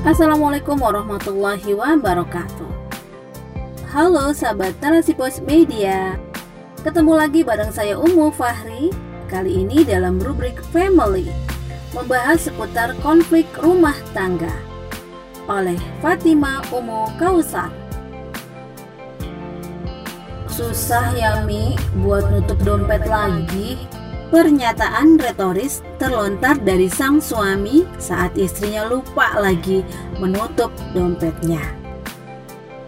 Assalamualaikum warahmatullahi wabarakatuh. Halo sahabat Narasi Pos Media. Ketemu lagi bareng saya Umu Fahri Kali ini dalam rubrik Family Membahas seputar konflik rumah tangga. Oleh Fatima Umu Kausar. Susah ya Mi buat nutup dompet lagi Pernyataan retoris terlontar dari sang suami saat istrinya lupa lagi menutup dompetnya.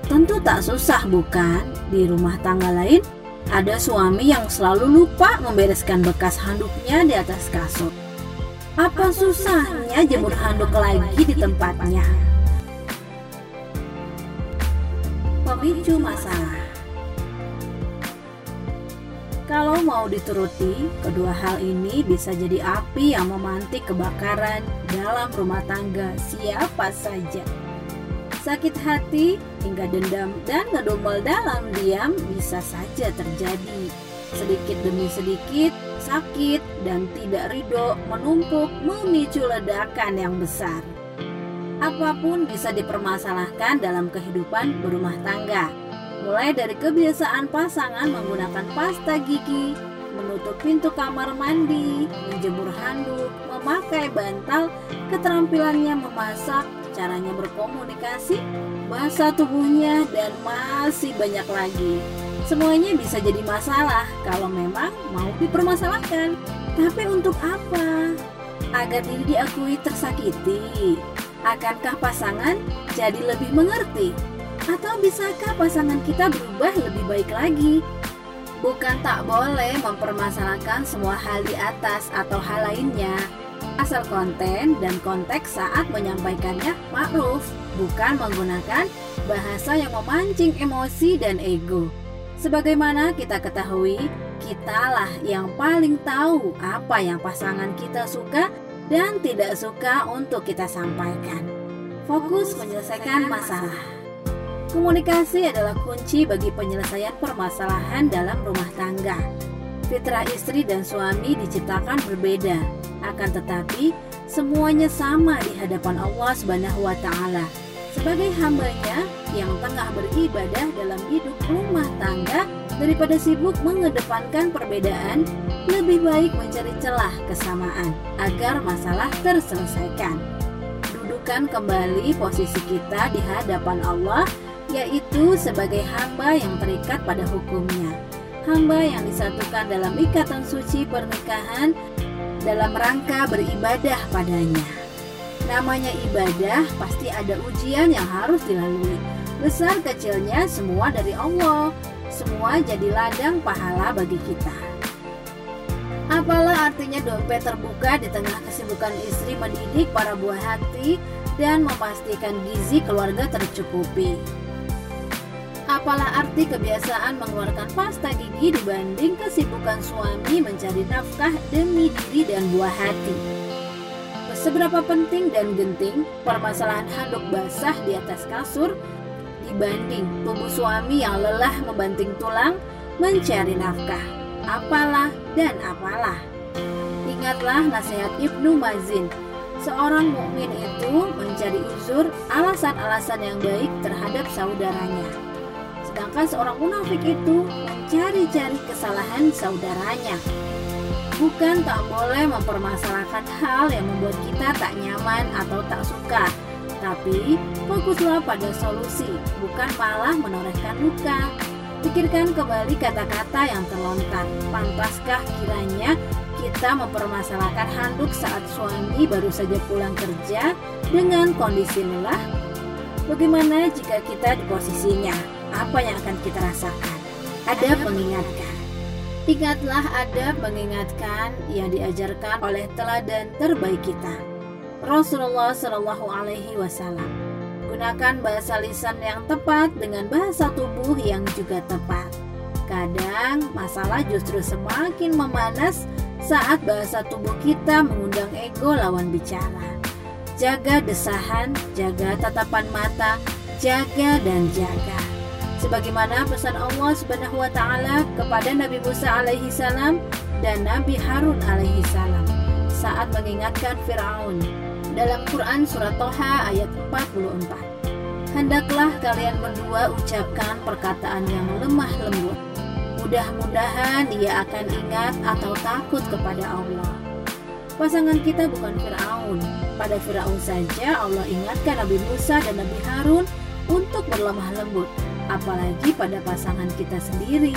Tentu tak susah bukan? Di rumah tangga lain ada suami yang selalu lupa membereskan bekas handuknya di atas kasur. Apa susahnya jemur handuk lagi di tempatnya? Pemicu masalah kalau mau dituruti, kedua hal ini bisa jadi api yang memantik kebakaran dalam rumah tangga siapa saja. Sakit hati hingga dendam dan ngedumel dalam diam bisa saja terjadi. Sedikit demi sedikit, sakit dan tidak ridho menumpuk memicu ledakan yang besar. Apa pun bisa dipermasalahkan dalam kehidupan berumah tangga mulai dari kebiasaan pasangan menggunakan pasta gigi, menutup pintu kamar mandi, menjemur handuk, memakai bantal, keterampilannya memasak, caranya berkomunikasi, bahasa tubuhnya, dan masih banyak lagi. Semuanya bisa jadi masalah kalau memang mau dipermasalahkan. Tapi untuk apa? Agar diri diakui tersakiti. Akankah pasangan jadi lebih mengerti atau bisakah pasangan kita berubah lebih baik lagi? Bukan tak boleh mempermasalahkan semua hal di atas atau hal lainnya, asal konten dan konteks saat menyampaikannya ma'ruf, bukan menggunakan bahasa yang memancing emosi dan ego. Sebagaimana kita ketahui, kitalah yang paling tahu apa yang pasangan kita suka dan tidak suka untuk kita sampaikan. Fokus menyelesaikan masalah. Komunikasi adalah kunci bagi penyelesaian permasalahan dalam rumah tangga. Fitrah istri dan suami diciptakan berbeda, akan tetapi semuanya sama di hadapan Allah Subhanahu wa taala. Sebagai hambanya yang tengah beribadah dalam hidup rumah tangga daripada sibuk mengedepankan perbedaan, lebih baik mencari celah kesamaan agar masalah terselesaikan. Dudukan kembali posisi kita di hadapan Allah yaitu sebagai hamba yang terikat pada hukumnya. Hamba yang disatukan dalam ikatan suci pernikahan dalam rangka beribadah padanya. Namanya ibadah pasti ada ujian yang harus dilalui. Besar kecilnya semua dari Allah. Semua jadi ladang pahala bagi kita. Apalah artinya dompet terbuka di tengah kesibukan istri mendidik para buah hati dan memastikan gizi keluarga tercukupi. Apalah arti kebiasaan mengeluarkan pasta gigi dibanding kesibukan suami mencari nafkah demi diri dan buah hati. Seberapa penting dan genting permasalahan handuk basah di atas kasur dibanding tubuh suami yang lelah membanting tulang mencari nafkah. Apalah dan apalah. Ingatlah nasihat Ibnu Mazin seorang mukmin itu mencari uzur alasan-alasan yang baik terhadap saudaranya. Sedangkan seorang munafik itu mencari-cari kesalahan saudaranya. Bukan tak boleh mempermasalahkan hal yang membuat kita tak nyaman atau tak suka, tapi fokuslah pada solusi, bukan malah menorehkan luka. Pikirkan kembali kata-kata yang terlontar. Pantaskah kiranya kita mempermasalahkan handuk saat suami baru saja pulang kerja dengan kondisi lelah? Bagaimana jika kita di posisinya? Apa yang akan kita rasakan? Ada mengingatkan. Ingatlah ada mengingatkan yang diajarkan oleh teladan terbaik kita. Rasulullah Shallallahu Alaihi Wasallam. Gunakan bahasa lisan yang tepat dengan bahasa tubuh yang juga tepat. Kadang masalah justru semakin memanas saat bahasa tubuh kita mengundang ego lawan bicara. Jaga desahan, jaga tatapan mata, jaga dan jaga sebagaimana pesan Allah Subhanahu wa taala kepada Nabi Musa alaihi salam dan Nabi Harun alaihi salam saat mengingatkan Firaun Dalam Quran Surat Toha ayat 44 Hendaklah kalian berdua ucapkan perkataan yang lemah lembut. Mudah-mudahan dia akan ingat atau takut kepada Allah. Pasangan kita bukan Fir'aun. Pada Fir'aun saja Allah ingatkan Nabi Musa dan Nabi Harun untuk berlemah lembut Apalagi pada pasangan kita sendiri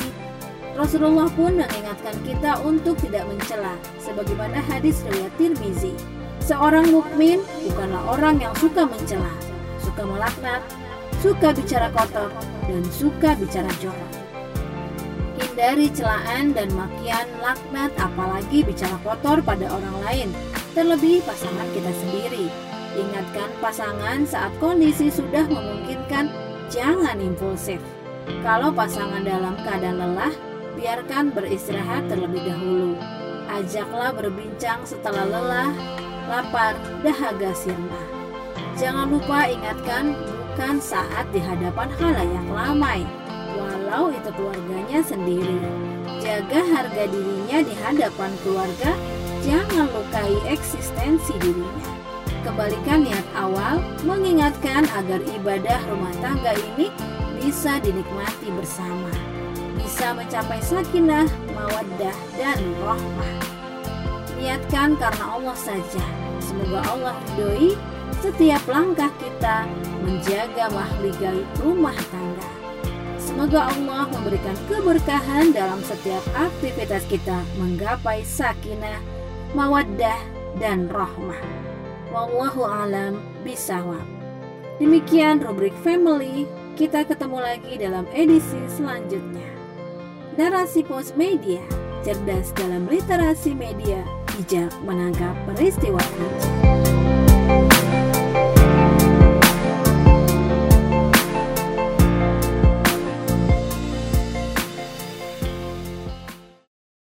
Rasulullah pun mengingatkan kita untuk tidak mencela, sebagaimana hadis riwayat Tirmizi. Seorang mukmin bukanlah orang yang suka mencela, suka melaknat, suka bicara kotor, dan suka bicara jorok. Hindari celaan dan makian laknat apalagi bicara kotor pada orang lain, terlebih pasangan kita sendiri. Ingatkan pasangan saat kondisi sudah memungkinkan, jangan impulsif. Kalau pasangan dalam keadaan lelah, biarkan beristirahat terlebih dahulu. Ajaklah berbincang setelah lelah, lapar, dahaga sirna. Jangan lupa ingatkan bukan saat di hadapan halayak ramai, walau itu keluarganya sendiri. Jaga harga dirinya di hadapan keluarga, jangan lukai eksistensi dirinya. Kembalikan niat awal, mengingatkan agar ibadah rumah tangga ini bisa dinikmati bersama bisa mencapai sakinah, mawaddah, dan rahmah. Niatkan karena Allah saja. Semoga Allah ridhoi setiap langkah kita menjaga mahligai rumah tangga. Semoga Allah memberikan keberkahan dalam setiap aktivitas kita menggapai sakinah, mawaddah, dan rahmah. Wallahu alam bisawab. Demikian rubrik family, kita ketemu lagi dalam edisi selanjutnya. Narasi Pos Media, cerdas dalam literasi media, bijak menangkap peristiwa.